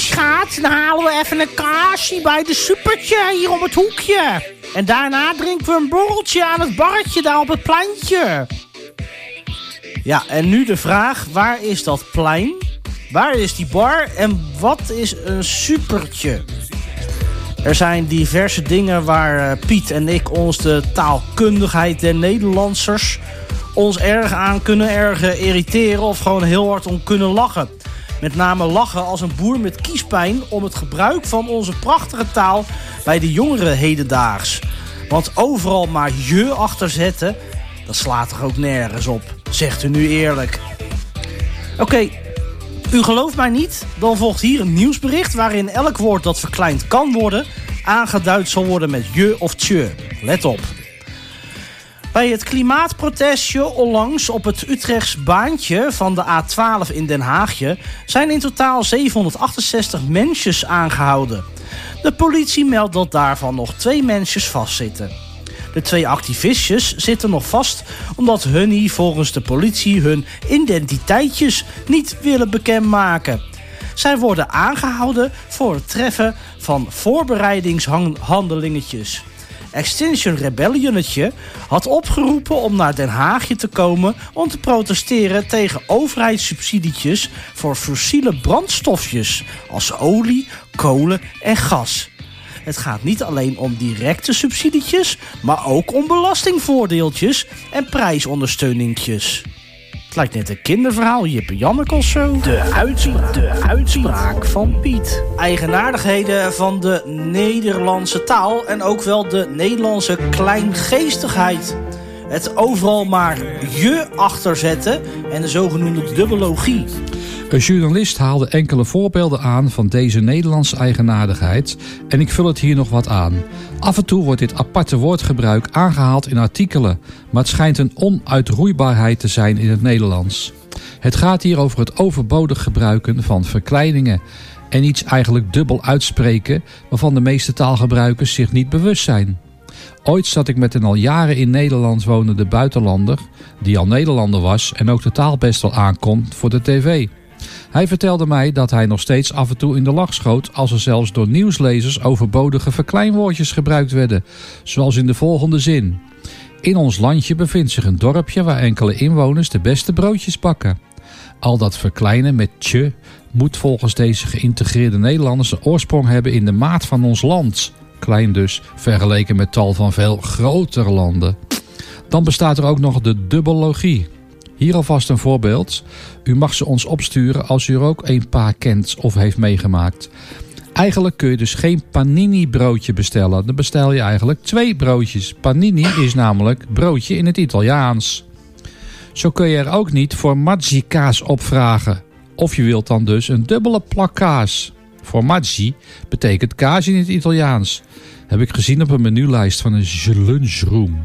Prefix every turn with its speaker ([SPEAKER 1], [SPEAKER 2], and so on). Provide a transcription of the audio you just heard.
[SPEAKER 1] schat, dan halen we even een kaasje bij de supertje hier om het hoekje. En daarna drinken we een borreltje aan het barretje daar op het pleintje. Ja, en nu de vraag, waar is dat plein? Waar is die bar en wat is een supertje? Er zijn diverse dingen waar eh, Piet en ik ons de taalkundigheid der Nederlandsers ons erg aan kunnen ergen, irriteren of gewoon heel hard om kunnen lachen. Met name lachen als een boer met kiespijn om het gebruik van onze prachtige taal bij de jongeren hedendaags. Want overal maar je achter zetten, dat slaat toch ook nergens op, zegt u nu eerlijk. Oké, u gelooft mij niet? Dan volgt hier een nieuwsbericht waarin elk woord dat verkleind kan worden aangeduid zal worden met je of tje. Let op. Bij het klimaatprotestje onlangs op het Utrechts baantje van de A12 in Den Haagje zijn in totaal 768 mensjes aangehouden. De politie meldt dat daarvan nog twee mensjes vastzitten. De twee activistjes zitten nog vast omdat hun volgens de politie hun identiteitjes niet willen bekendmaken. Zij worden aangehouden voor het treffen van voorbereidingshandelingetjes. Extinction Rebellionnetje had opgeroepen om naar Den Haagje te komen om te protesteren tegen overheidssubsidietjes voor fossiele brandstofjes als olie, kolen en gas. Het gaat niet alleen om directe subsidietjes, maar ook om belastingvoordeeltjes en prijsondersteuningjes. Het lijkt net een kinderverhaal, Jippe Janneke of zo. De, uitspraak, de uitspraak van Piet. Eigenaardigheden van de Nederlandse taal en ook wel de Nederlandse kleingeestigheid. Het overal maar je achterzetten en de zogenoemde dubbellogie.
[SPEAKER 2] Een journalist haalde enkele voorbeelden aan van deze Nederlandse eigenaardigheid en ik vul het hier nog wat aan. Af en toe wordt dit aparte woordgebruik aangehaald in artikelen, maar het schijnt een onuitroeibaarheid te zijn in het Nederlands. Het gaat hier over het overbodig gebruiken van verkleiningen en iets eigenlijk dubbel uitspreken waarvan de meeste taalgebruikers zich niet bewust zijn. Ooit zat ik met een al jaren in Nederland wonende buitenlander, die al Nederlander was en ook de taal best wel aankomt voor de tv. Hij vertelde mij dat hij nog steeds af en toe in de lach schoot als er zelfs door nieuwslezers overbodige verkleinwoordjes gebruikt werden, zoals in de volgende zin. In ons landje bevindt zich een dorpje waar enkele inwoners de beste broodjes bakken. Al dat verkleinen met tje moet volgens deze geïntegreerde Nederlanders oorsprong hebben in de maat van ons land. Klein dus, vergeleken met tal van veel grotere landen. Dan bestaat er ook nog de dubbellogie. Hier alvast een voorbeeld. U mag ze ons opsturen als u er ook een paar kent of heeft meegemaakt. Eigenlijk kun je dus geen panini broodje bestellen. Dan bestel je eigenlijk twee broodjes. Panini is namelijk broodje in het Italiaans. Zo kun je er ook niet formaggi kaas opvragen. Of je wilt dan dus een dubbele plak kaas. Formaggi betekent kaas in het Italiaans. Heb ik gezien op een menulijst van een lunchroom.